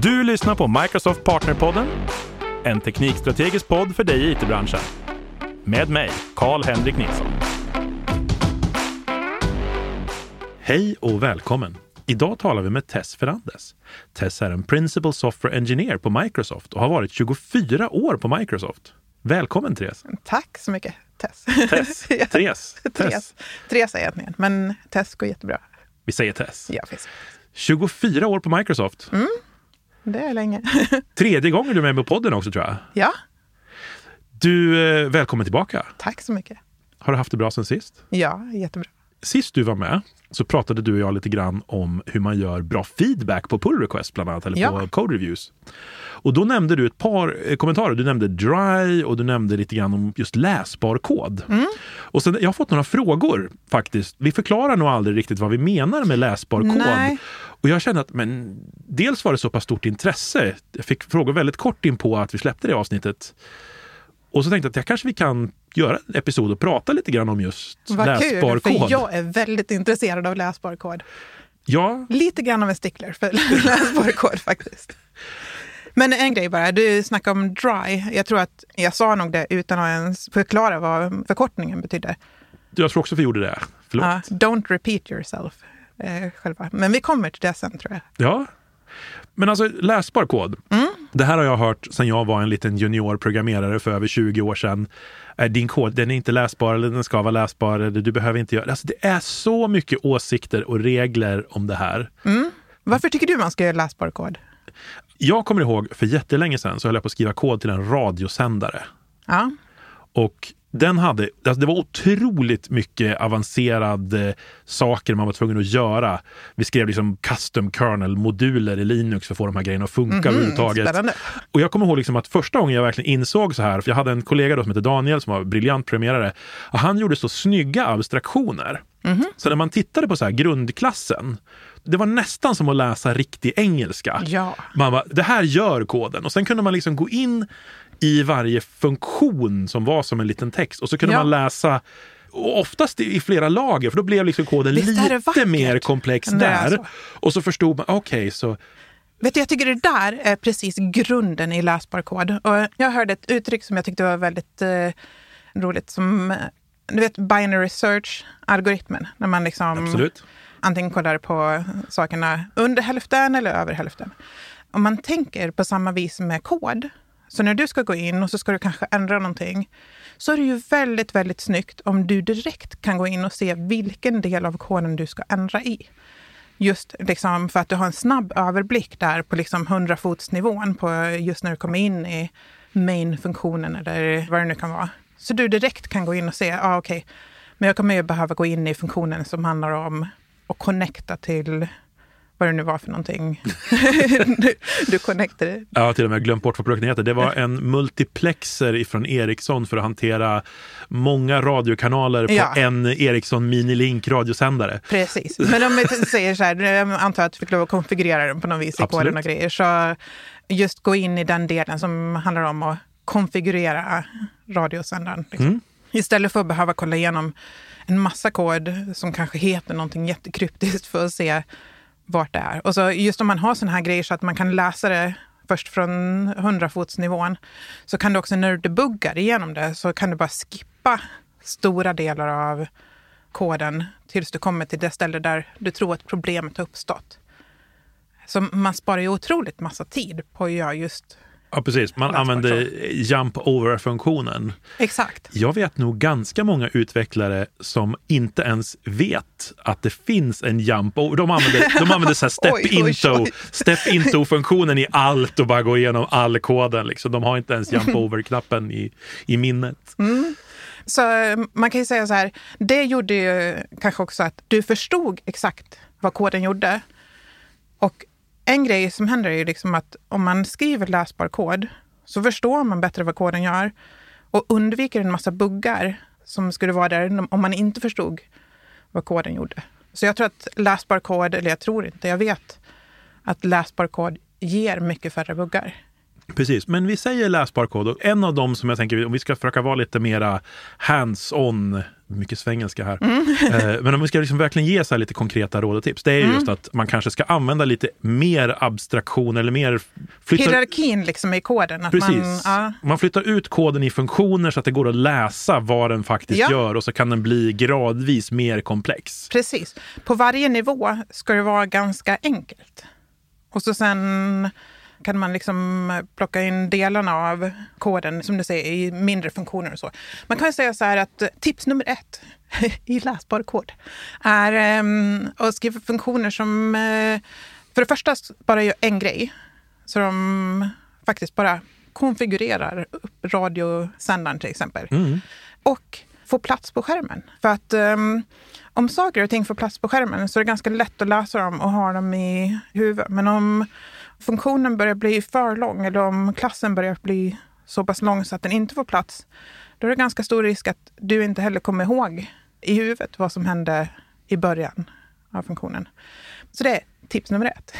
Du lyssnar på Microsoft Partnerpodden, en teknikstrategisk podd för dig i it-branschen. Med mig, Karl-Henrik Nilsson. Hej och välkommen! Idag talar vi med Tess Ferrandes. Tess är en Principal Software Engineer på Microsoft och har varit 24 år på Microsoft. Välkommen Therese! Tack så mycket, Tess. Tess. Ja. Therese. Therese. Therese är egentligen, men Tess går jättebra. Vi säger Tess. Ja, finns. 24 år på Microsoft. Det är länge. Tredje gången du är med på podden också tror jag. ja, Du, eh, välkommen tillbaka. tack så mycket. Har du haft det bra sen sist? Ja, jättebra. Sist du var med så pratade du och jag lite grann om hur man gör bra feedback på pull request bland annat, eller Ja. på code reviews. Och då nämnde du ett par eh, kommentarer. Du nämnde dry och du nämnde lite grann om just läsbar kod. Mm. Och sen, jag har fått några frågor faktiskt. Vi förklarar nog aldrig riktigt vad vi menar med läsbar kod. Nej. Och jag kände att men, dels var det så pass stort intresse. Jag fick frågor väldigt kort in på att vi släppte det avsnittet. Och så tänkte jag att jag kanske vi kan göra en episod och prata lite grann om just Vad läsbar kul, för kod. jag är väldigt intresserad av läsbar kod. Ja, Lite grann av en stickler för läsbar kod faktiskt. Men en grej bara, du snackade om dry. Jag tror att jag sa nog det utan att ens förklara vad förkortningen betyder. jag tror också vi gjorde det. Förlåt. Ja, don't repeat yourself. Eh, själva. Men vi kommer till det sen tror jag. Ja. Men alltså läsbar kod. Mm. Det här har jag hört sedan jag var en liten juniorprogrammerare för över 20 år sedan. Din kod, den är inte läsbar eller den ska vara läsbar eller du behöver inte göra... Alltså det är så mycket åsikter och regler om det här. Varför tycker du man ska göra läsbar kod? Jag kommer ihåg för jättelänge sedan så höll jag på att skriva kod till en radiosändare. Ja, Och den hade, alltså det var otroligt mycket avancerade saker man var tvungen att göra. Vi skrev liksom custom kernel-moduler i Linux för att få de här grejerna att funka överhuvudtaget. Mhm, spännande. Och jag kommer ihåg liksom att första gången jag verkligen insåg så här, för jag hade en kollega då som hette Daniel som var briljant programmerare, och han gjorde så snygga abstraktioner. Mhm. Så när man tittade på så här grundklassen, det var nästan som att läsa riktig engelska. Ja. Man bara, det här gör koden. Och sen kunde man liksom gå in i varje funktion som var som en liten text och så kunde Ja. man läsa och oftast i flera lager, för då blev liksom koden lite mer komplex där. så. Och så förstod man, okej, så Vet du, jag tycker det där är precis grunden i läsbar kod. Och jag hörde ett uttryck som jag tyckte var väldigt eh, roligt. Som, eh, du vet, binary search-algoritmen. När man liksom absolut. antingen kollar på sakerna under hälften eller över hälften. Om man tänker på samma vis med kod, så när du ska gå in och så ska du kanske ändra någonting, så är det ju väldigt, väldigt snyggt om du direkt kan gå in och se vilken del av koden du ska ändra i. Just liksom för att du har en snabb överblick där på liksom 100-fotsnivån på just när du kommer in i main-funktionen eller vad det nu kan vara. Så du direkt kan gå in och se, ja ah, okej, men jag kommer ju behöva gå in i funktionen som handlar om att connecta till vad det nu var för någonting. du, du connectade. Jag har till och med glömt bort vad produkten heter. Det var en multiplexer ifrån Ericsson för att hantera många radiokanaler på Ja. en Ericsson Minilink radiosändare. Precis. Men om vi säger så här, jag antar att du fick lov att konfigurera den på något vis i Absolut. koden och grejer. Så just gå in i den delen som handlar om att konfigurera radiosändaren. Liksom. Mm. Istället för att behöva kolla igenom en massa kod som kanske heter någonting jättekryptiskt för att se vart det är. Och så just om man har sådana här grejer så att man kan läsa det först från 100-fotsnivån så kan du också när du debuggar igenom det så kan du bara skippa stora delar av koden tills du kommer till det ställe där du tror att problemet har uppstått. Så man sparar ju otroligt massa tid på att göra just... Ja, precis. Man använder jump over-funktionen. Exakt. Jag vet nog ganska många utvecklare som inte ens vet att det finns en jump over. De använder, de använder så här step, Oj, oj, into, oj. step into-funktionen i allt och bara går igenom all koden. Liksom. De har inte ens jump over-knappen i, i minnet. Så eh, man kan ju säga så här, det gjorde ju kanske också att du förstod exakt vad koden gjorde. Och en grej som händer är ju liksom att om man skriver läsbar kod så förstår man bättre vad koden gör och undviker en massa buggar som skulle vara där om man inte förstod vad koden gjorde. Så jag tror att läsbar kod, eller jag tror inte, jag vet att läsbar kod ger mycket färre buggar. Precis, men vi säger läsbar kod. Och en av dem som jag tänker, om vi ska försöka vara lite mera hands-on, mycket svengelska här, eh, men om vi ska liksom verkligen ge så lite konkreta råd och tips, det är just att man kanske ska använda lite mer abstraktion eller mer... Flytta, Hierarkin liksom i koden. Precis. Man, ja. Man flyttar ut koden i funktioner så att det går att läsa vad den faktiskt Ja. gör och så kan den bli gradvis mer komplex. Precis. På varje nivå ska det vara ganska enkelt. Och så sen kan man liksom plocka in delarna av koden, som du säger, i mindre funktioner och så. Man kan säga så här att eh, tips nummer ett i läsbar kod är ehm, att skriva funktioner som eh, för det första bara gör en grej. Så de faktiskt bara konfigurerar upp radiosändaren till exempel. Och får plats på skärmen. För att um, om saker och ting får plats på skärmen så är det ganska lätt att läsa dem och ha dem i huvudet. Men om funktionen börjar bli för lång eller om klassen börjar bli så pass lång så att den inte får plats, då är det ganska stor risk att du inte heller kommer ihåg i huvudet vad som hände i början av funktionen. Så det är tips nummer ett.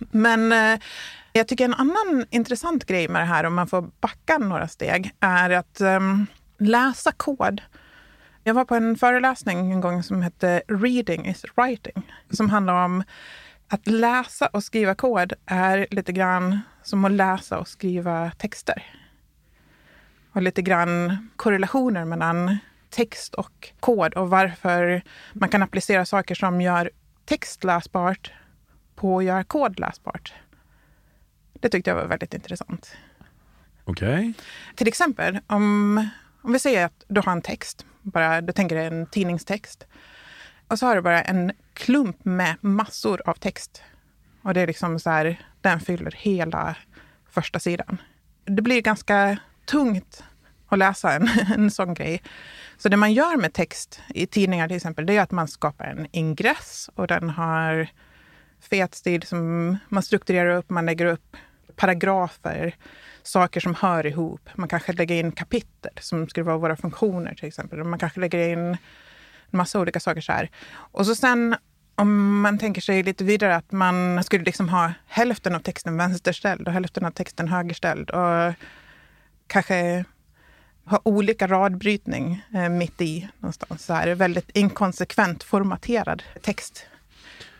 Men eh, jag tycker en annan intressant grej med det här, om man får backa några steg, är att ehm, läsa kod. Jag var på en föreläsning en gång som hette Reading is writing, som handlar om att läsa och skriva kod är lite grann som att läsa och skriva texter. Och lite grann korrelationer mellan text och kod och varför man kan applicera saker som gör text läsbart på att göra kod läsbart. Det tyckte jag var väldigt intressant. Okej? Till exempel om, om vi säger att du har en text, bara, du tänker dig en tidningstext. Och så har du bara en klump med massor av text. Och det är liksom så här, den fyller hela första sidan. Det blir ganska tungt att läsa en, en sån grej. Så det man gör med text i tidningar till exempel, det är att man skapar en ingress och den har fet stil som man strukturerar upp, man lägger upp paragrafer, saker som hör ihop. Man kanske lägger in kapitel som skulle vara våra funktioner till exempel. Man kanske lägger in en massa olika saker så här. Och så sen om man tänker sig lite vidare att man skulle liksom ha hälften av texten vänsterställd och hälften av texten högerställd och kanske ha olika radbrytning eh, mitt i någonstans. Så här, väldigt inkonsekvent formaterad text.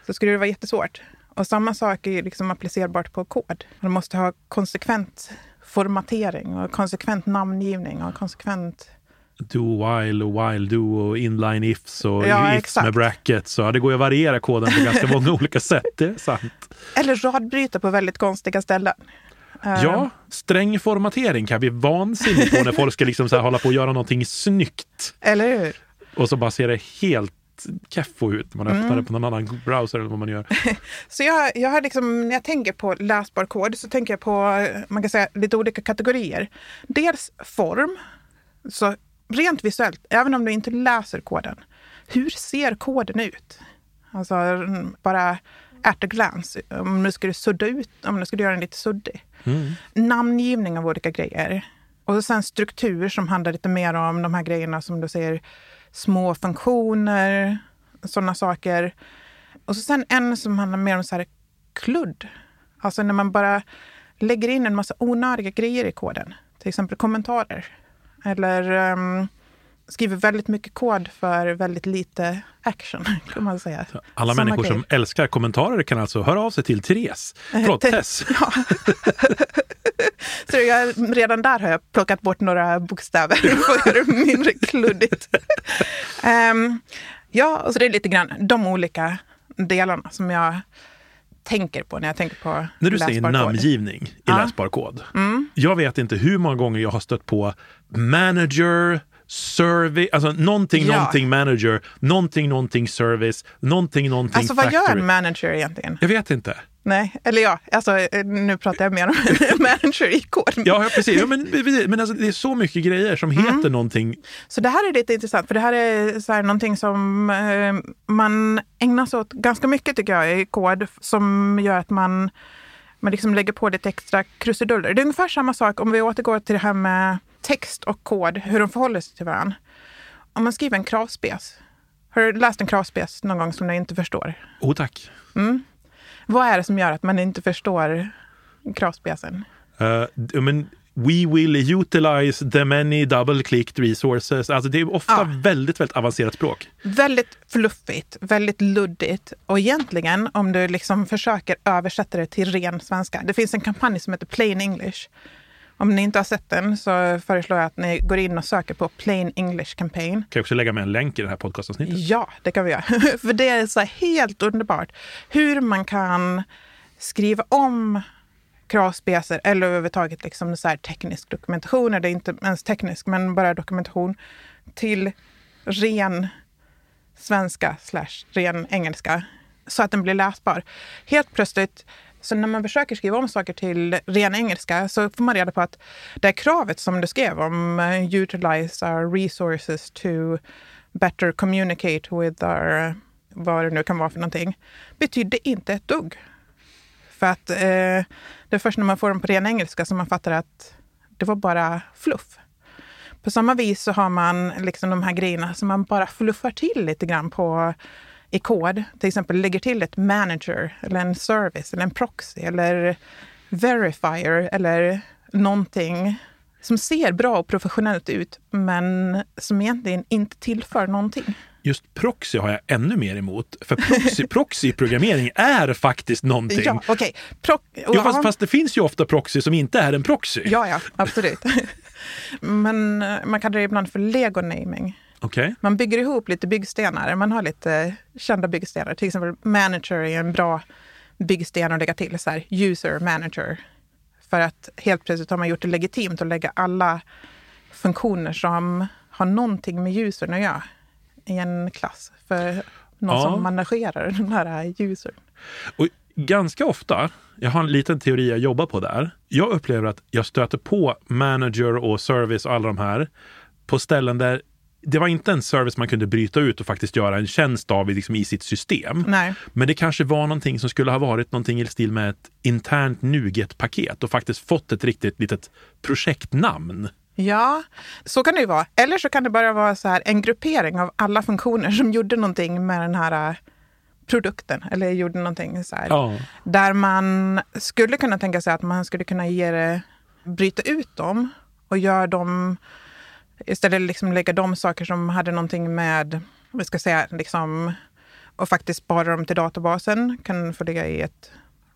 Så skulle det vara jättesvårt. Och samma sak är liksom applicerbart på kod. Man måste ha konsekvent formatering och konsekvent namngivning och konsekvent... Do while och while do och inline ifs och Ja, ifs exakt. med brackets. Så det går ju att variera koden på ganska många olika sätt. Det är sant. Eller radbryta på väldigt konstiga ställen. Eh, Ja, sträng formatering kan vi vansinnigt på när folk ska liksom så här hålla på och göra någonting snyggt. Eller hur? Och så bara ser det helt keffo ut när man Mm. öppnar det på någon annan browser eller vad man gör. Så jag, jag har liksom, när jag tänker på läsbar kod så tänker jag på man kan säga, lite olika kategorier. Dels form, så rent visuellt, även om du inte läser koden. Hur ser koden ut? Alltså mm, bara at a glance, om du skulle sudda ut, om du skulle göra den lite suddig. Namngivning av olika grejer. Och sen struktur som handlar lite mer om de här grejerna som du säger, små funktioner, sådana saker. Och så sen en som handlar mer om så här kludd. Alltså när man bara lägger in en massa onödiga grejer i koden. Till exempel kommentarer. Eller ehm, skriver väldigt mycket kod för väldigt lite action, kan man säga. Alla Såna människor grejer. som älskar kommentarer kan alltså höra av sig till Therese. Förlåt, Te- Tess. Så jag, redan där har jag plockat bort några bokstäver för att göra det mindre kluddigt. Ehm, ja, och så det är lite grann de olika delarna som jag tänker på när jag tänker på När du säger läsbar kod. namngivning i Ja. Mm. läsbar kod. Jag vet inte hur många gånger jag har stött på manager, survey, alltså någonting, Ja. någonting manager, någonting, någonting service, någonting, någonting Alltså vad gör factory. en manager egentligen? Jag vet inte. Nej, eller ja, alltså eh, nu pratar jag mer om manager i kod. Ja, ja, precis. Ja, men men alltså, det är så mycket grejer som Mm. heter någonting. Så det här är lite intressant, för det här är så här någonting som eh, man ägnar sig åt ganska mycket tycker jag i kod, som gör att man, man liksom lägger på lite extra krusiduller. Det är ungefär samma sak om vi återgår till det här med text och kod, hur de förhåller sig till varandra. Om man skriver en kravspec, har du läst en kravspec någon gång som du inte förstår? Oh, tack. Vad är det som gör att man inte förstår kravspecen? Uh, men We will utilize the many double-clicked resources. Alltså det är ofta Ja. väldigt, väldigt avancerat språk. Väldigt fluffigt, väldigt luddigt. Och egentligen, om du liksom försöker översätta det till ren svenska. Det finns en kampanj som heter Plain English. Om ni inte har sett den så föreslår jag att ni går in och söker på Plain English Campaign. Kan jag också lägga med en länk i det här podcastavsnittet. Ja, det kan vi göra. För det är så helt underbart hur man kan skriva om kravspecier eller överhuvudtaget liksom så här teknisk dokumentation, eller inte ens teknisk, men bara dokumentation till ren svenska slash ren engelska så att den blir läsbar. Helt plötsligt, så när man försöker skriva om saker till ren engelska så får man reda på att det här kravet som du skrev om eh, utilize our resources to better communicate with our, vad det nu kan vara för någonting, betydde inte ett dugg. För att eh, det är först när man får dem på ren engelska som man fattar att det var bara fluff. På samma vis så har man liksom de här grejerna som man bara fluffar till lite grann på i kod. Till exempel lägger till ett manager eller en service eller en proxy eller verifier eller någonting som ser bra och professionellt ut men som egentligen inte tillför någonting. Just proxy har jag ännu mer emot. För proxy, proxy-programmering är faktiskt någonting. Ja, okej. Pro- Jo, fast, fast det finns ju ofta proxy som inte är en proxy. ja, ja, absolut. men eh, man kallar det ibland för lego-naming. Okej. Man bygger ihop lite byggstenar. Man har lite kända byggstenar. Till exempel manager är en bra byggsten att lägga till. Så här, user manager. För att helt plötsligt har man gjort det legitimt att lägga alla funktioner som har någonting med usern att göra i en klass. För någon Ja. som managerar den här usern. Och ganska ofta, jag har en liten teori jag jobbar på där. Jag upplever att jag stöter på manager och service och alla de här på ställen där det var inte en service man kunde bryta ut och faktiskt göra en tjänst av i- liksom, i sitt system. Nej. Men det kanske var någonting som skulle ha varit någonting i stil med ett internt NuGet-paket och faktiskt fått ett riktigt litet projektnamn. Ja, så kan det ju vara. Eller så kan det bara vara så här en gruppering av alla funktioner som gjorde någonting med den här äh, produkten. Eller gjorde någonting så här. Ja. Där man skulle kunna tänka sig att man skulle kunna ge det, bryta ut dem och göra dem, istället liksom lägga de saker som hade någonting med, vad ska jag säga, liksom, och faktiskt spara dem till databasen, kan få ligga i ett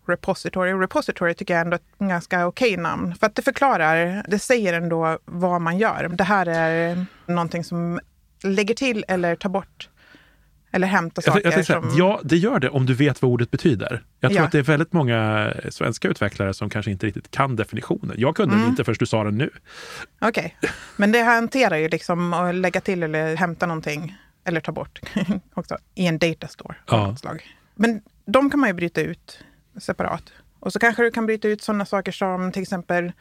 repository. Repository tycker jag ändå är ett ganska okej namn. För att det förklarar, det säger ändå vad man gör. Det här är någonting som lägger till eller tar bort eller hämtar Jag, saker. jag som, säga, ja, det gör det om du vet vad ordet betyder. Jag tror Ja. att det är väldigt många svenska utvecklare som kanske inte riktigt kan definitionen. Jag kunde Mm. den inte förrän du sa den nu. Okej, men det hanterar ju liksom att lägga till eller hämta någonting eller ta bort också i en datastore Ja. Men de kan man ju bryta ut separat. Och så kanske du kan bryta ut sådana saker som till exempel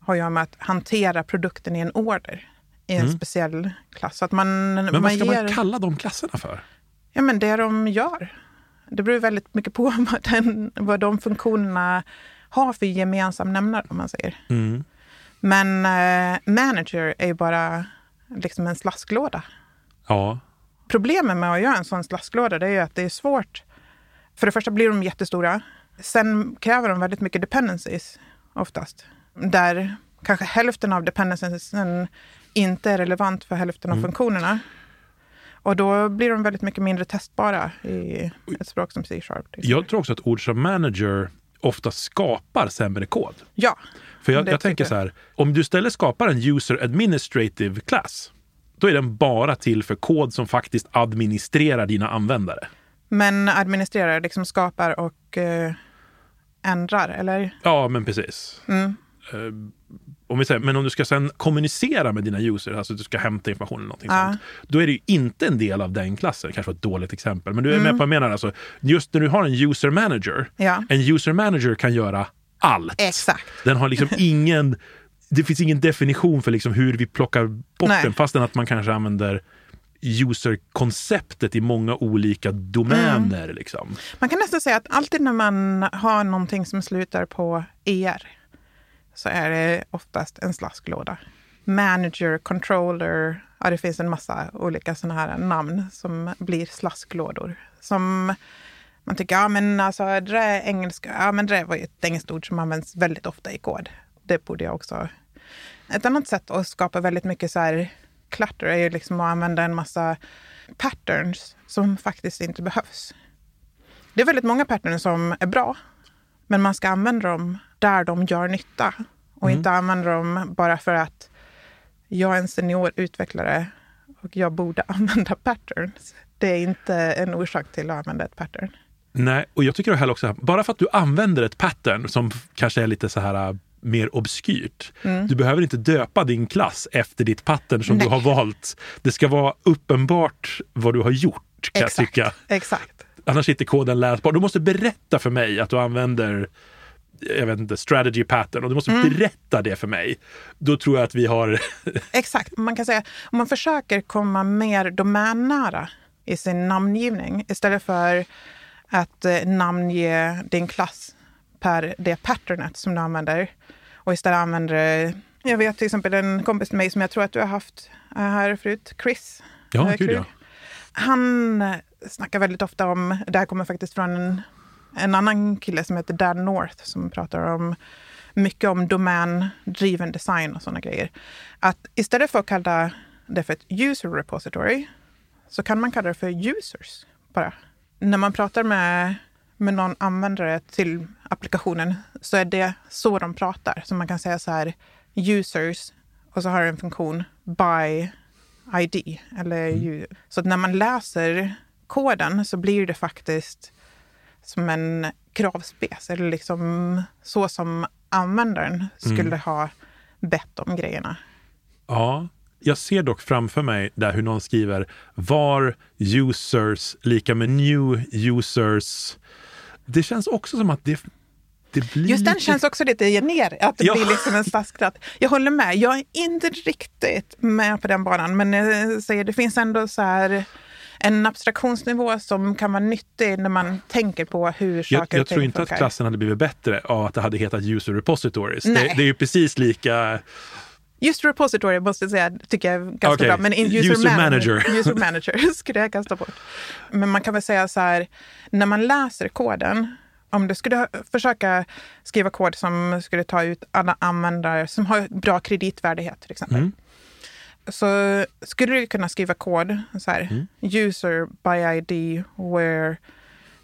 har göra med att hantera produkten i en order i en speciell klass. Att man, Mm. Men vad man ska ger, man kalla de klasserna för? Ja, men det de gör. Det beror väldigt mycket på vad, den, vad de funktionerna har för gemensam nämnare, om man säger. Mm. Men eh, manager är ju bara liksom en slasklåda. Ja, Problemet med att göra en sån slasklåda det är ju att det är svårt. För det första blir de jättestora. Sen kräver de väldigt mycket dependencies oftast. Där kanske hälften av dependenciesen inte är relevant för hälften av funktionerna. Och då blir de väldigt mycket mindre testbara i ett språk som C-sharp. jag tror också att ord som manager ofta skapar sämre kod. Ja, För jag, jag tänker så här, om du istället skapar en user administrative class, då är den bara till för kod som faktiskt administrerar dina användare. men administrerar, liksom skapar och eh, ändrar, eller? Ja, men precis. Mm. Eh, om vi säger, men om du ska sen kommunicera med dina users, alltså du ska hämta information eller någonting Ja. sånt, då är det ju inte en del av den klassen. kanske var ett dåligt exempel, men du är Mm. med på vad jag menar. Alltså, just när du har en user manager, Ja, en user manager kan göra allt. exakt. Den har liksom ingen, det finns ingen definition för liksom hur vi plockar bort Nej. den, fastän att man kanske använder user-konceptet i många olika domäner. Mm. Liksom. Man kan nästan säga att alltid när man har någonting som slutar på ER så är det oftast en slasklåda. Manager, controller, ja, det finns en massa olika sådana här namn som blir slasklådor. Som man tycker, ja men alltså det där är engelska, ja men det där var ju ett engelskt ord som används väldigt ofta i kod. det borde jag också... Ett annat sätt att skapa väldigt mycket så här clutter är ju liksom att använda en massa patterns som faktiskt inte behövs. Det är väldigt många patterns som är bra, men man ska använda dem där de gör nytta och Mm. inte använda dem bara för att jag är en senior utvecklare och jag borde använda patterns. Det är inte en orsak till att använda ett pattern. Nej, och jag tycker heller också att bara för att du använder ett pattern som kanske är lite så här äh, mer obskyrt. Du behöver inte döpa din klass efter ditt pattern som Nej. du har valt. Det ska vara uppenbart vad du har gjort, kan jag tycka. Exakt. Annars är inte koden läsbar. Du måste berätta för mig att du använder jag vet inte, strategy pattern och du måste berätta det för mig. Då tror jag att vi har... Exakt. Man kan säga om man försöker komma mer domännära i sin namngivning istället för att eh, namnge din klass per det patternet som du använder och istället använder jag vet till exempel en kompis till mig som jag tror att du har haft eh, här förut, Chris. Ja, Eh, gud ja. Han eh, snackar väldigt ofta om, det här kommer faktiskt från en, en annan kille som heter Dan North som pratar om mycket om domändriven design och sådana grejer. Att istället för att kalla det för ett user repository så kan man kalla det för users bara. När man pratar med, med någon användare till applikationen så är det så de pratar. Så man kan säga så här users och så har det en funktion by ID. Eller ju, så att när man läser koden så blir det faktiskt som en kravspec. Eller liksom så som användaren skulle ha bett om grejerna. Ja, jag ser dock framför mig där hur någon skriver var users lika med new users. Det känns också som att det, det blir... Just den känns också lite gener, att det Ja. blir liksom en stadskratt. Jag håller med, jag är inte riktigt med på den banan, men jag säger det finns ändå så här en abstraktionsnivå som kan vara nyttig när man tänker på hur saker Jag, jag tror inte att funkar. klassen hade blivit bättre av att det hade hetat user repositories. Det, det är ju precis lika... Just repository måste jag säga, tycker jag är ganska Okej, bra. Men user, user manager, manager. user manager skulle jag kasta bort. Men man kan väl säga så här, när man läser koden, om du skulle försöka skriva kod som skulle ta ut alla användare som har bra kreditvärdighet till exempel. Mm. Så skulle du kunna skriva kod så här, Mm. user by ID where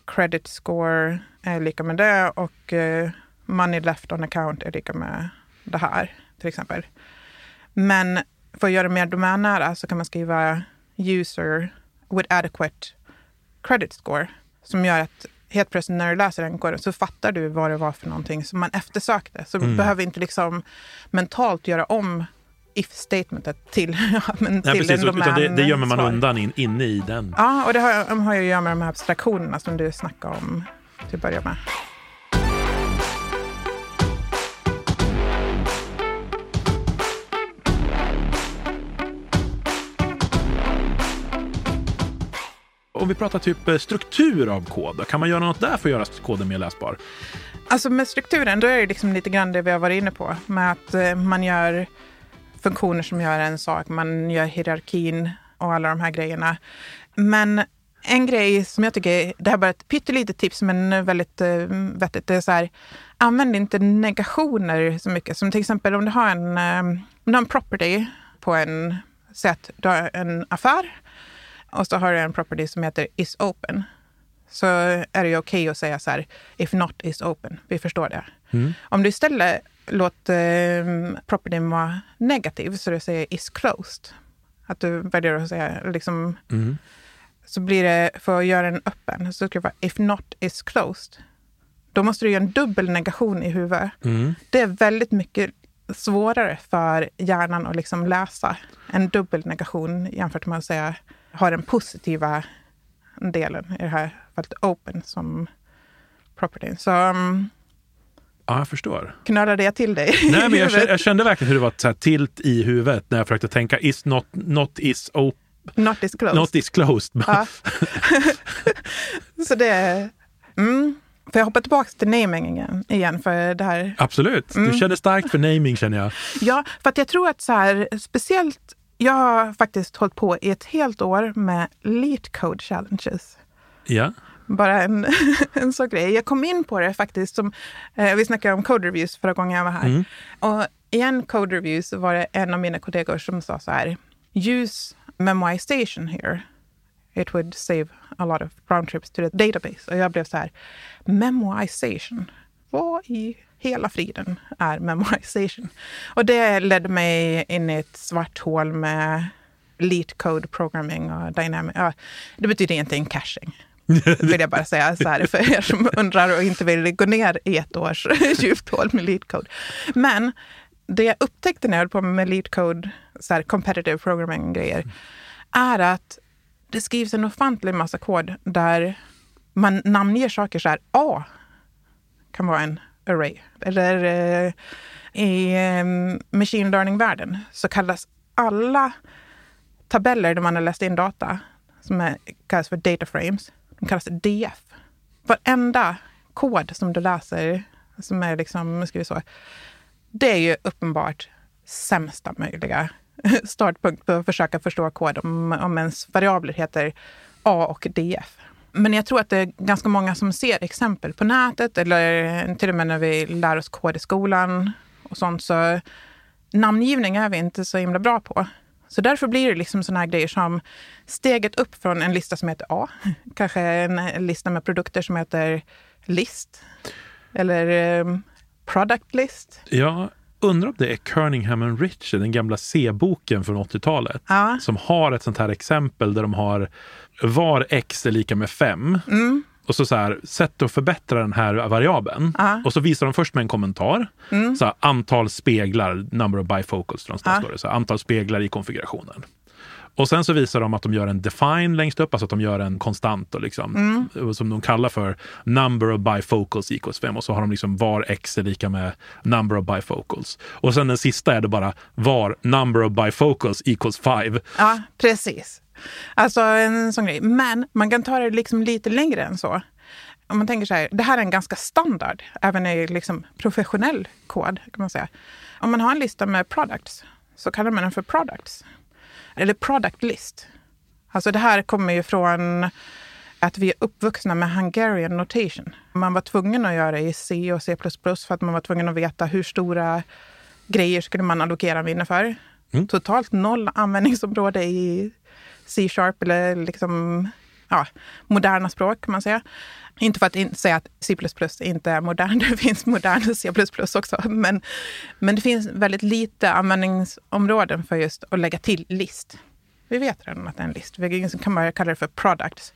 credit score är lika med det och eh, money left on account är lika med det här till exempel. Men för att göra det mer domännära så kan man skriva user with adequate credit score som gör att helt plötsligt när du läser den koden så fattar du vad det var för någonting som man eftersökte. Så du behöver inte liksom mentalt göra om if-statementet till, men Nej, till precis, en utan det, det gömmer man domänsvar. undan in, inne i den. Ja, och det har, har ju att göra med de här abstraktionerna som du snackade om till att börja med. Om vi pratar typ eh, struktur av kod, kan man göra något där för att göra koden mer läsbar? Alltså med strukturen, då är det liksom lite grann det vi har varit inne på. Med att eh, man gör funktioner som gör en sak, man gör hierarkin och alla de här grejerna. Men en grej som jag tycker, det här är bara ett pyttelitet tips men väldigt eh, vettigt, det är så här, använd inte negationer så mycket. Som till exempel om du har en, eh, om du har en property på en, säg att du har en affär och så har du en property som heter is open så är det ju okej att säga så här, if not is open. Vi förstår det. Om du istället låter um, propertyn vara negativ, så du säger is closed, att du väljer att säga liksom, Mm. så blir det, för att göra den öppen, så ska det vara if not is closed. Då måste du göra en dubbel negation i huvudet. Mm. Det är väldigt mycket svårare för hjärnan att liksom läsa en dubbel negation jämfört med att säga ha den positiva delen i det här fallet open som property. Så um, Ja, jag förstår. knölade jag till dig Nej, men jag, jag kände verkligen hur det var så tilt i huvudet när jag försökte tänka is not, not is open, Not is closed. not is closed. Ja. så det... Mm. Får jag hoppa tillbaka till naming igen, igen för det här? Absolut. Mm. Du känner starkt för naming känner jag. Ja, för att jag tror att så här, speciellt... Jag har faktiskt hållit på i ett helt år med Leet Code Challenges. Ja. Bara en, en sån grej. Jag kom in på det faktiskt, som, eh, vi snackade om code reviews förra gången jag var här. Mm. Och i en code review så var det en av mina kollegor som sa så här, use memoization here. It would save a lot of round trips to the database. Och jag blev så här, memoization, vad i hela friden är memoization? Och det ledde mig in i ett svart hål med leet code programming och dynamic. Ja, det betyder egentligen caching. vill jag bara säga så här för er som undrar och inte vill gå ner i ett års djupt hål med lead code. Men det jag upptäckte när jag höll på med lead code, så här competitive programming-grejer, är att det skrivs en ofantlig massa kod där man namnger saker så här. A kan vara en array. Eller eh, i eh, machine learning-världen så kallas alla tabeller där man har läst in data, som är, kallas för data frames, de kallas DF. Varenda kod som du läser, som är liksom, ska vi så, det är ju uppenbart sämsta möjliga startpunkt för att försöka förstå kod om, om ens variabler heter A och DF. Men jag tror att det är ganska många som ser exempel på nätet eller till och med när vi lär oss kod i skolan och sånt. Så namngivning är vi inte så himla bra på. Så därför blir det liksom såna här grejer som steget upp från en lista som heter A, kanske en lista med produkter som heter list eller um, product list. Jag undrar om det är Kerningham and Ritchie, den gamla C-boken från 80-talet, Ja. som har ett sånt här exempel där de har var x är lika med 5. Mm. Och så, så här, sätt att förbättra den här variabeln. Ja. Och så visar de först med en kommentar. Mm. Så här, antal speglar, number of bifocals, står det. Så här, antal speglar i konfigurationen. Och sen så visar de att de gör en define längst upp, alltså att de gör en konstant och liksom, Mm. som de kallar för number of bifocals equals 5 och så har de liksom var x är lika med number of bifocals. Och sen den sista är det bara var number of bifocals equals 5. Ja, precis. Alltså en sån grej. Men man kan ta det liksom lite längre än så. Om man tänker så här, det här är en ganska standard, även i liksom professionell kod kan man säga. Om man har en lista med products så kallar man den för products. Eller product list. Alltså det här kommer ju från att vi är uppvuxna med Hungarian notation. Man var tvungen att göra det i C och C++ för att man var tvungen att veta hur stora grejer skulle man allokera minne för. Mm. Totalt noll användningsområde i C-sharp eller liksom, ja, moderna språk kan man säga. Inte för att in, säga att C++ inte är modern, det finns modern C++ också. Men, men det finns väldigt lite användningsområden för just att lägga till list. Vi vet redan att det är en list. Vi kan bara kalla det för products.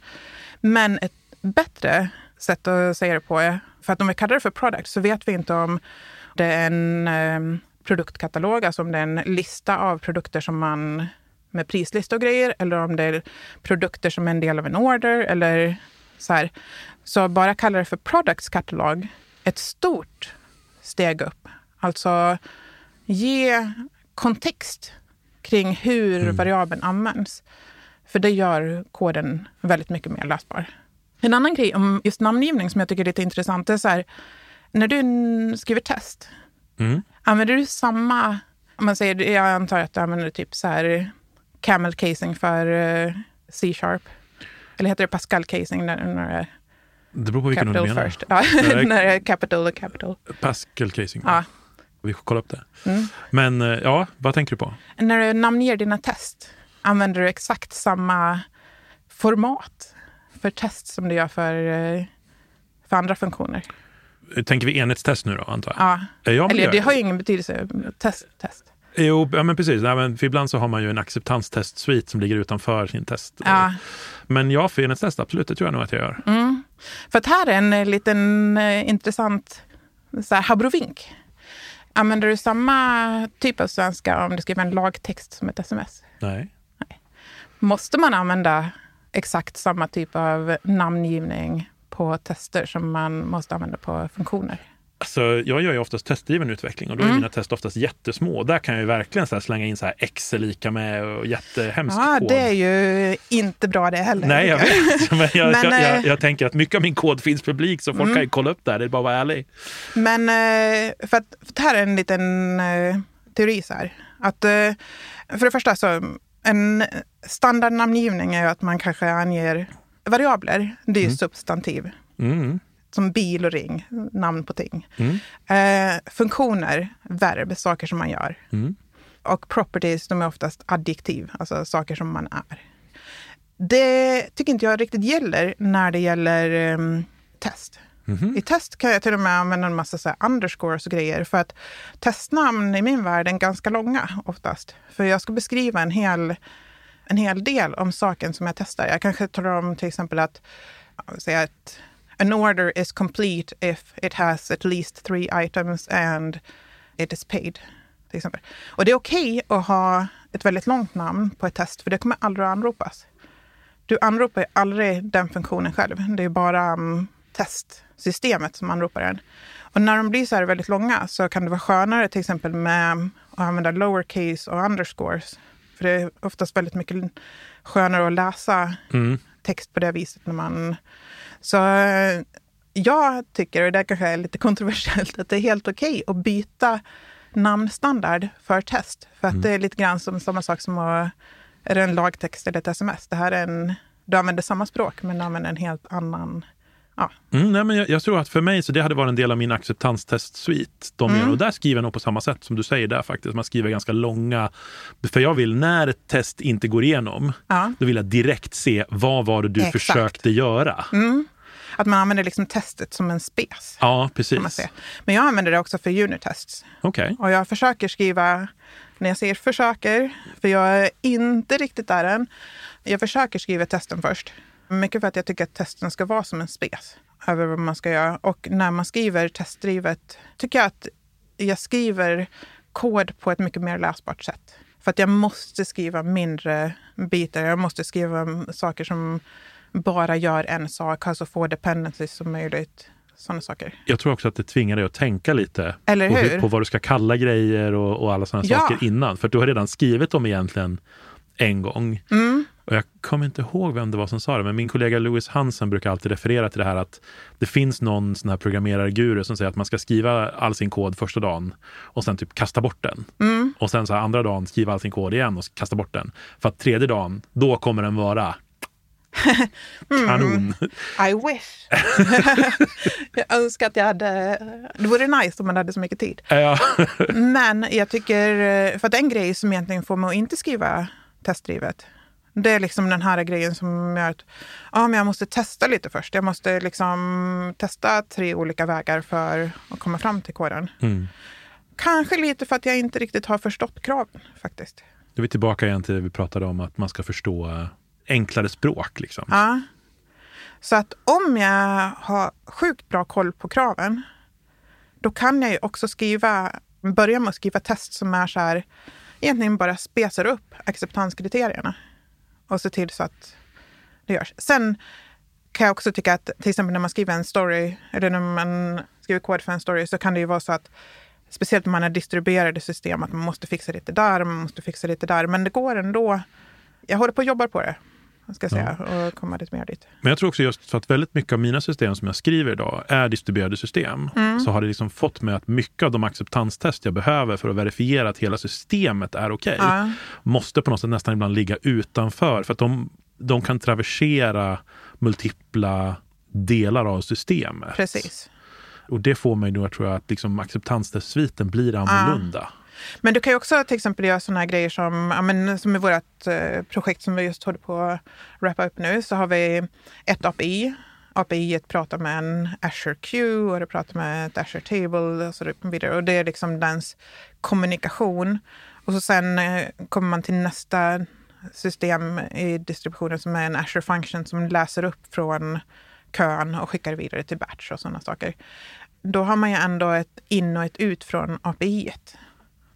Men ett bättre sätt att säga det på är, för att om vi kallar det för product så vet vi inte om det är en eh, produktkatalog, alltså om det är en lista av produkter som man med prislista och grejer, eller om det är produkter som är en del av en order, eller så här. Så bara kalla det för products katalog, ett stort steg upp. Alltså ge kontext kring hur Mm. variabeln används. För det gör koden väldigt mycket mer läsbar. En annan grej om just namngivning som jag tycker är lite intressant är så här, när du skriver test, Mm. använder du samma, om man säger, jag antar att du använder typ så här camel casing för eh, C-sharp. Eller heter det Pascal casing när, när det beror på vilken du menar. first? Ja, när det är capital och capital. Pascal casing. Ja. Vi får kolla upp det. Mm. Men eh, ja, vad tänker du på? När du namnger dina test, använder du exakt samma format för test som du gör för, eh, för andra funktioner? Tänker vi enhetstest nu då, antar jag? Ja. Eller det har ju ingen betydelse. Test, test. Jo, ja, men precis. Nej, men för ibland så har man ju en acceptanstest-suite som ligger utanför sin test. Ja. Men ja, enhetstest, absolut, det tror jag nog att jag gör. Mm. För att här är en eh, liten eh, intressant så här, abrovink. Använder du samma typ av svenska om du skriver en lagtext som ett sms? Nej. Måste man använda exakt samma typ av namngivning på tester som man måste använda på funktioner? Alltså, jag gör ju oftast testdriven utveckling och då är Mm. mina test oftast jättesmå. Där kan jag ju verkligen så slänga in så här X är lika med och jättehemsk Ja, kod. det är ju inte bra det heller. Nej, jag vet. Men, jag, Men, jag, jag, eh, jag tänker att mycket av min kod finns publik så folk Mm. kan ju kolla upp det här. Det är bara att vara ärlig. Men eh, för att, för att här är en liten eh, teori så här. Att, för det första så, en standardnamngivning är ju att man kanske anger variabler, det är ju substantiv. Mm. Som bil och ring, namn på ting. Mm. Eh, funktioner, verb, saker som man gör. Mm. Och properties, de är oftast adjektiv, alltså saker som man är. Det tycker inte jag riktigt gäller när det gäller em, test. Mhm. I test kan jag till och med använda en massa så här underscores och grejer. För att testnamn i min värld är ganska långa oftast. För jag ska beskriva en hel, en hel del om saken som jag testar. Jag kanske talar om till exempel att, säga att an order is complete if it has at least three items and it is paid. Till exempel. Och det är okej att ha ett väldigt långt namn på ett test, för det kommer aldrig att anropas. Du anropar aldrig den funktionen själv. Det är bara um, testsystemet som anropar den. Och när de blir så här väldigt långa så kan det vara skönare till exempel med att använda lowercase och underscores. För det är oftast väldigt mycket skönare att läsa Mm. text på det viset. när man... Så eh, jag tycker, och det kanske är lite kontroversiellt, att det är helt okej att byta namnstandard för test. För att det är lite grann som samma sak som att, är det en lagtext eller ett sms? Det här är en, du använder samma språk men du använder en helt annan... Ja, Mm, nej, men jag, jag tror att för mig så det hade varit en del av min acceptanstest-suite. De Mm. gör, och där skriver jag nog på samma sätt som du säger där faktiskt. Man skriver ganska långa. För jag vill, när ett test inte går igenom, ja. då vill jag direkt se vad var det du Exakt. försökte göra. Mm. Att man använder liksom testet som en spes. Ja, precis. Men jag använder det också för unit-tests. Okej. Och jag försöker skriva, när jag säger försöker, för jag är inte riktigt där än. Jag försöker skriva testen först. Mycket för att jag tycker att testen ska vara som en spes över vad man ska göra. Och när man skriver testdrivet tycker jag att jag skriver kod på ett mycket mer läsbart sätt. För att jag måste skriva mindre bitar. Jag måste skriva saker som bara gör en sak, ha så få dependencies som möjligt. Sådana saker. Jag tror också att det tvingar dig att tänka lite Eller på, hur? på vad du ska kalla grejer och, och alla sådana Ja. saker innan. För du har redan skrivit dem egentligen en gång. Mm. Och jag kommer inte ihåg vem det var som sa det, men min kollega Louis Hansen brukar alltid referera till det här att det finns någon sån här programmerarguru som säger att man ska skriva all sin kod första dagen och sen typ kasta bort den. Mm. Och sen så andra dagen skriva all sin kod igen och kasta bort den. För att tredje dagen, då kommer den vara Mm. kanon. I wish. jag önskar att jag hade... Det vore nice om man hade så mycket tid. Ja. Men jag tycker... För att en grej som egentligen får mig att inte skriva testdrivet, det är liksom den här grejen som gör att ja, men jag måste testa lite först. Jag måste liksom testa tre olika vägar för att komma fram till koden. Mm. Kanske lite för att jag inte riktigt har förstått kraven faktiskt. Då är vi tillbaka igen till det vi pratade om, att man ska förstå enklare språk. Liksom. Ja. Så att om jag har sjukt bra koll på kraven, då kan jag ju också skriva, börja med att skriva test som är så här, egentligen bara spesar upp acceptanskriterierna och se till så att det görs. Sen kan jag också tycka att till exempel när man skriver en story, eller när man skriver kod för en story, så kan det ju vara så att speciellt om man har distribuerade system, att man måste fixa lite där och man måste fixa lite där. Men det går ändå. Jag håller på och jobbar på det, ska säga, och komma lite mer dit. Men jag tror också just för att väldigt mycket av mina system som jag skriver idag är distribuerade system. Mm. Så har det liksom fått mig att mycket av de acceptanstest jag behöver för att verifiera att hela systemet är okej, Ja. måste på något sätt nästan ibland ligga utanför. För att de, de kan traversera multipla delar av systemet. Precis. Och det får mig då, tror jag, att liksom acceptanstestsviten blir annorlunda. Men du kan ju också till exempel göra sådana här grejer som, ja, men, som i vårt eh, projekt som vi just håller på att wrappa upp nu, så har vi ett API. API pratar med en Azure Q och det pratar med ett Azure Table och så vidare. Och det är liksom dens kommunikation. Och så sen eh, kommer man till nästa system i distributionen som är en Azure Function som läser upp från kön och skickar vidare till batch och sådana saker. Då har man ju ändå ett in och ett ut från API. -et.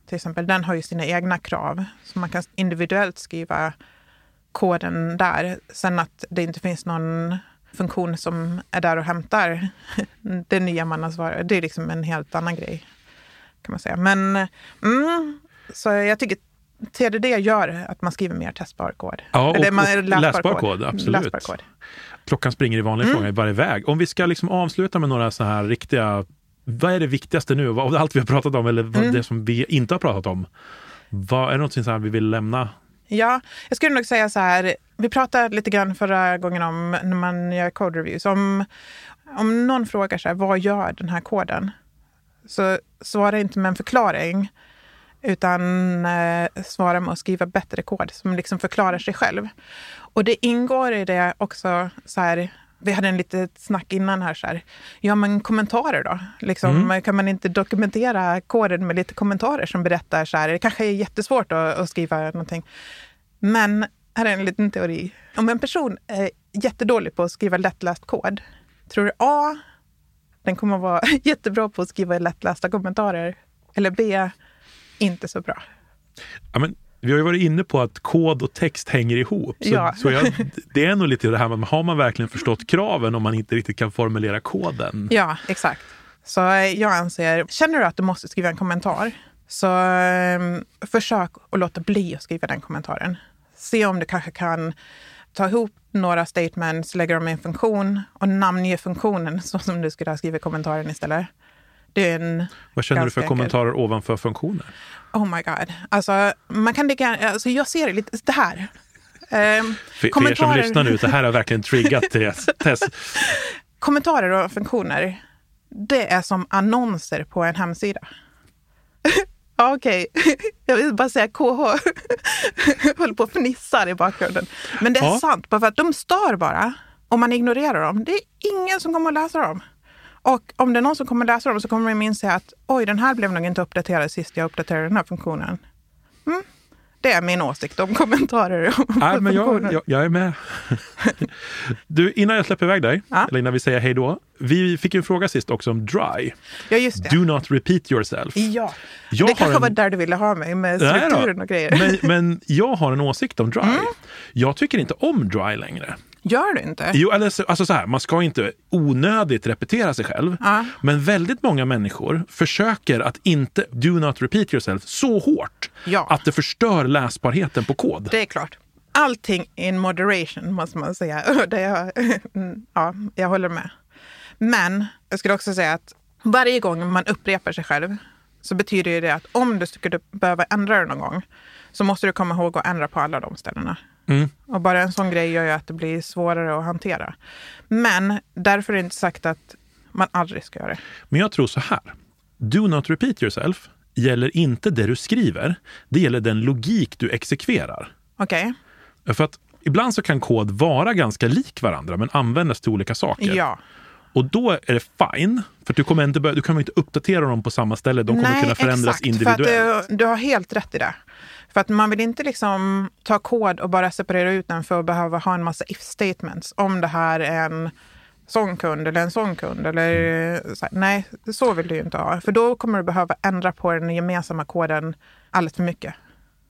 Till exempel, den har ju sina egna krav. Så man kan individuellt skriva koden där. Sen att det inte finns någon funktion som är där och hämtar det nya man har svarat. Det är liksom en helt annan grej. kan man säga. Men mm, så jag tycker TDD gör att man skriver mer testbar kod. Ja, och, Eller man- och läsbar kod. Absolut. Läsbar kod. Klockan springer i vanlig Mm. fråga i varje väg. Om vi ska liksom avsluta med några så här riktiga... Vad är det viktigaste nu? Av allt vi har pratat om eller vad Mm. det som vi inte har pratat om? Vad, är det något så här vi vill lämna? Ja, jag skulle nog säga så här. Vi pratade lite grann förra gången om när man gör code reviews. Om, om någon frågar sig vad gör den här koden? Så svara inte med en förklaring utan eh, svara med att skriva bättre kod som liksom förklarar sig själv. Och det ingår i det också så här, vi hade en litet snack innan här, så här. ja men kommentarer då? Liksom, mm. Kan man inte dokumentera koden med lite kommentarer som berättar så här, det kanske är jättesvårt att, att skriva någonting. Men här är en liten teori. Om en person är jättedålig på att skriva lättläst kod, tror du A, den kommer att vara jättebra på att skriva lättlästa kommentarer? Eller B, inte så bra? Ja, men vi har ju varit inne på att kod och text hänger ihop. Så, ja. så jag, det är nog lite det här med, har man verkligen förstått kraven om man inte riktigt kan formulera koden? Ja, exakt. Så jag anser, känner du att du måste skriva en kommentar, så um, försök att låta bli att skriva den kommentaren. Se om du kanske kan ta ihop några statements, lägga dem i en funktion och namnge funktionen så som du skulle ha skrivit kommentaren istället. Det är en Vad känner du för kommentarer ovanför funktioner? Oh my god. Alltså, man kan lika, alltså jag ser det lite, det här. Um, för, för er som lyssnar nu, det här har verkligen triggat Tess. kommentarer och funktioner, det är som annonser på en hemsida. Okej, okay. jag vill bara säga KH. Jag håller på och fnissar i bakgrunden. Men det är ja. sant, bara för att de stör bara. Om man ignorerar dem. Det är ingen som kommer att läsa dem. Och om det är någon som kommer läsa dem så kommer de inse att oj, den här blev nog inte uppdaterad sist jag uppdaterade den här funktionen. Mm. Det är min åsikt om kommentarer. Nej, men jag, jag, jag, är med. Du, innan jag släpper iväg dig, ja. eller innan vi säger hej då. Vi fick en fråga sist också om dry. Ja, just det. Do not repeat yourself. Ja, jag det kanske en... var där du ville ha mig med strukturen och grejer. Men, men jag har en åsikt om dry. Mm. Jag tycker inte om dry längre. Gör du inte? Jo, alltså, alltså så här, man ska inte onödigt repetera sig själv. Ja. Men väldigt många människor försöker att inte do not repeat yourself så hårt ja. att det förstör läsbarheten på kod. Det är klart. Allting in moderation måste man säga. Det jag, ja, jag håller med. Men jag skulle också säga att varje gång man upprepar sig själv så betyder det att om du skulle behöva ändra det någon gång så måste du komma ihåg att ändra på alla de ställena. Mm. Och bara en sån grej gör ju att det blir svårare att hantera. Men därför är det inte sagt att man aldrig ska göra det. Men jag tror så här. Do not repeat yourself gäller inte det du skriver. Det gäller den logik du exekverar. Okej. Okay. För att ibland så kan kod vara ganska lik varandra men användas till olika saker. Ja. Och då är det fine, för du kommer inte, du kommer inte uppdatera dem på samma ställe. De kommer Nej, kunna förändras exakt, individuellt. För att du, du har helt rätt i det. För att man vill inte liksom ta kod och bara separera ut den för att behöva ha en massa if statements om det här är en sån kund eller en sån kund. Eller, så här, nej, så vill du ju inte ha. För då kommer du behöva ändra på den gemensamma koden alldeles för mycket.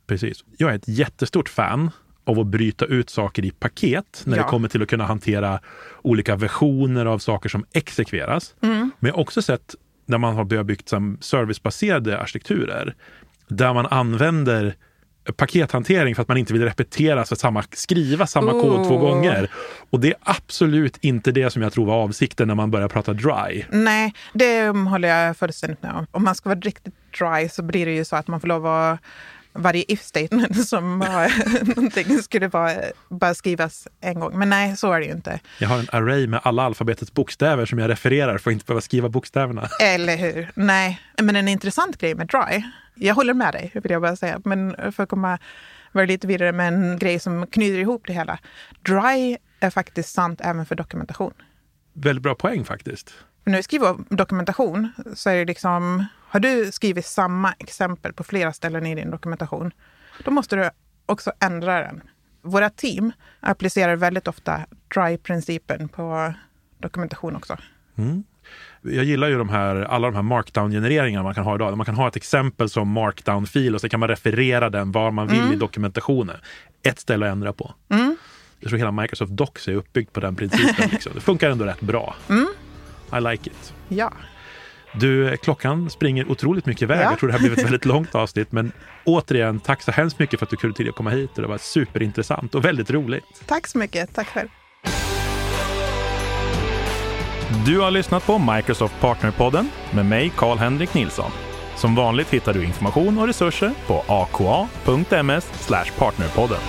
Precis. Jag är ett jättestort fan av att bryta ut saker i paket när ja. det kommer till att kunna hantera olika versioner av saker som exekveras. Mm. Men jag har också sett när man har börjat byggt servicebaserade arkitekturer där man använder pakethantering för att man inte vill repetera, så samma, skriva samma oh. kod två gånger. Och det är absolut inte det som jag tror var avsikten när man börjar prata dry. Nej, det håller jag fullständigt med om. Om man ska vara riktigt dry så blir det ju så att man får lov att varje if statement som någonting skulle bara, bara skrivas en gång. Men nej, så är det ju inte. Jag har en array med alla alfabetets bokstäver som jag refererar för att inte behöva skriva bokstäverna. Eller hur? Nej, men en intressant grej med dry jag håller med dig, vill jag bara säga. Men för att komma vara lite vidare med en grej som knyter ihop det hela. Dry är faktiskt sant även för dokumentation. Väldigt bra poäng faktiskt. För när vi skriver dokumentation så är det liksom, har du skrivit samma exempel på flera ställen i din dokumentation, då måste du också ändra den. Våra team applicerar väldigt ofta dry-principen på dokumentation också. Mm jag gillar ju de här, alla de här markdown-genereringarna man kan ha idag. Man kan ha ett exempel som markdown-fil och så kan man referera den var man vill mm. i dokumentationen. Ett ställe att ändra på. Mm. Jag tror hela Microsoft Docs är uppbyggt på den principen. Liksom. Det funkar ändå rätt bra. Mm. I like it. Ja. Du, klockan springer otroligt mycket iväg. Ja. Jag tror det här blev ett väldigt långt avsnitt. Men återigen, tack så hemskt mycket för att du kunde tid att komma hit. Det var superintressant och väldigt roligt. Tack så mycket. Tack själv. Du har lyssnat på Microsoft Partnerpodden med mig, Karl-Henrik Nilsson. Som vanligt hittar du information och resurser på aka.ms partnerpodden.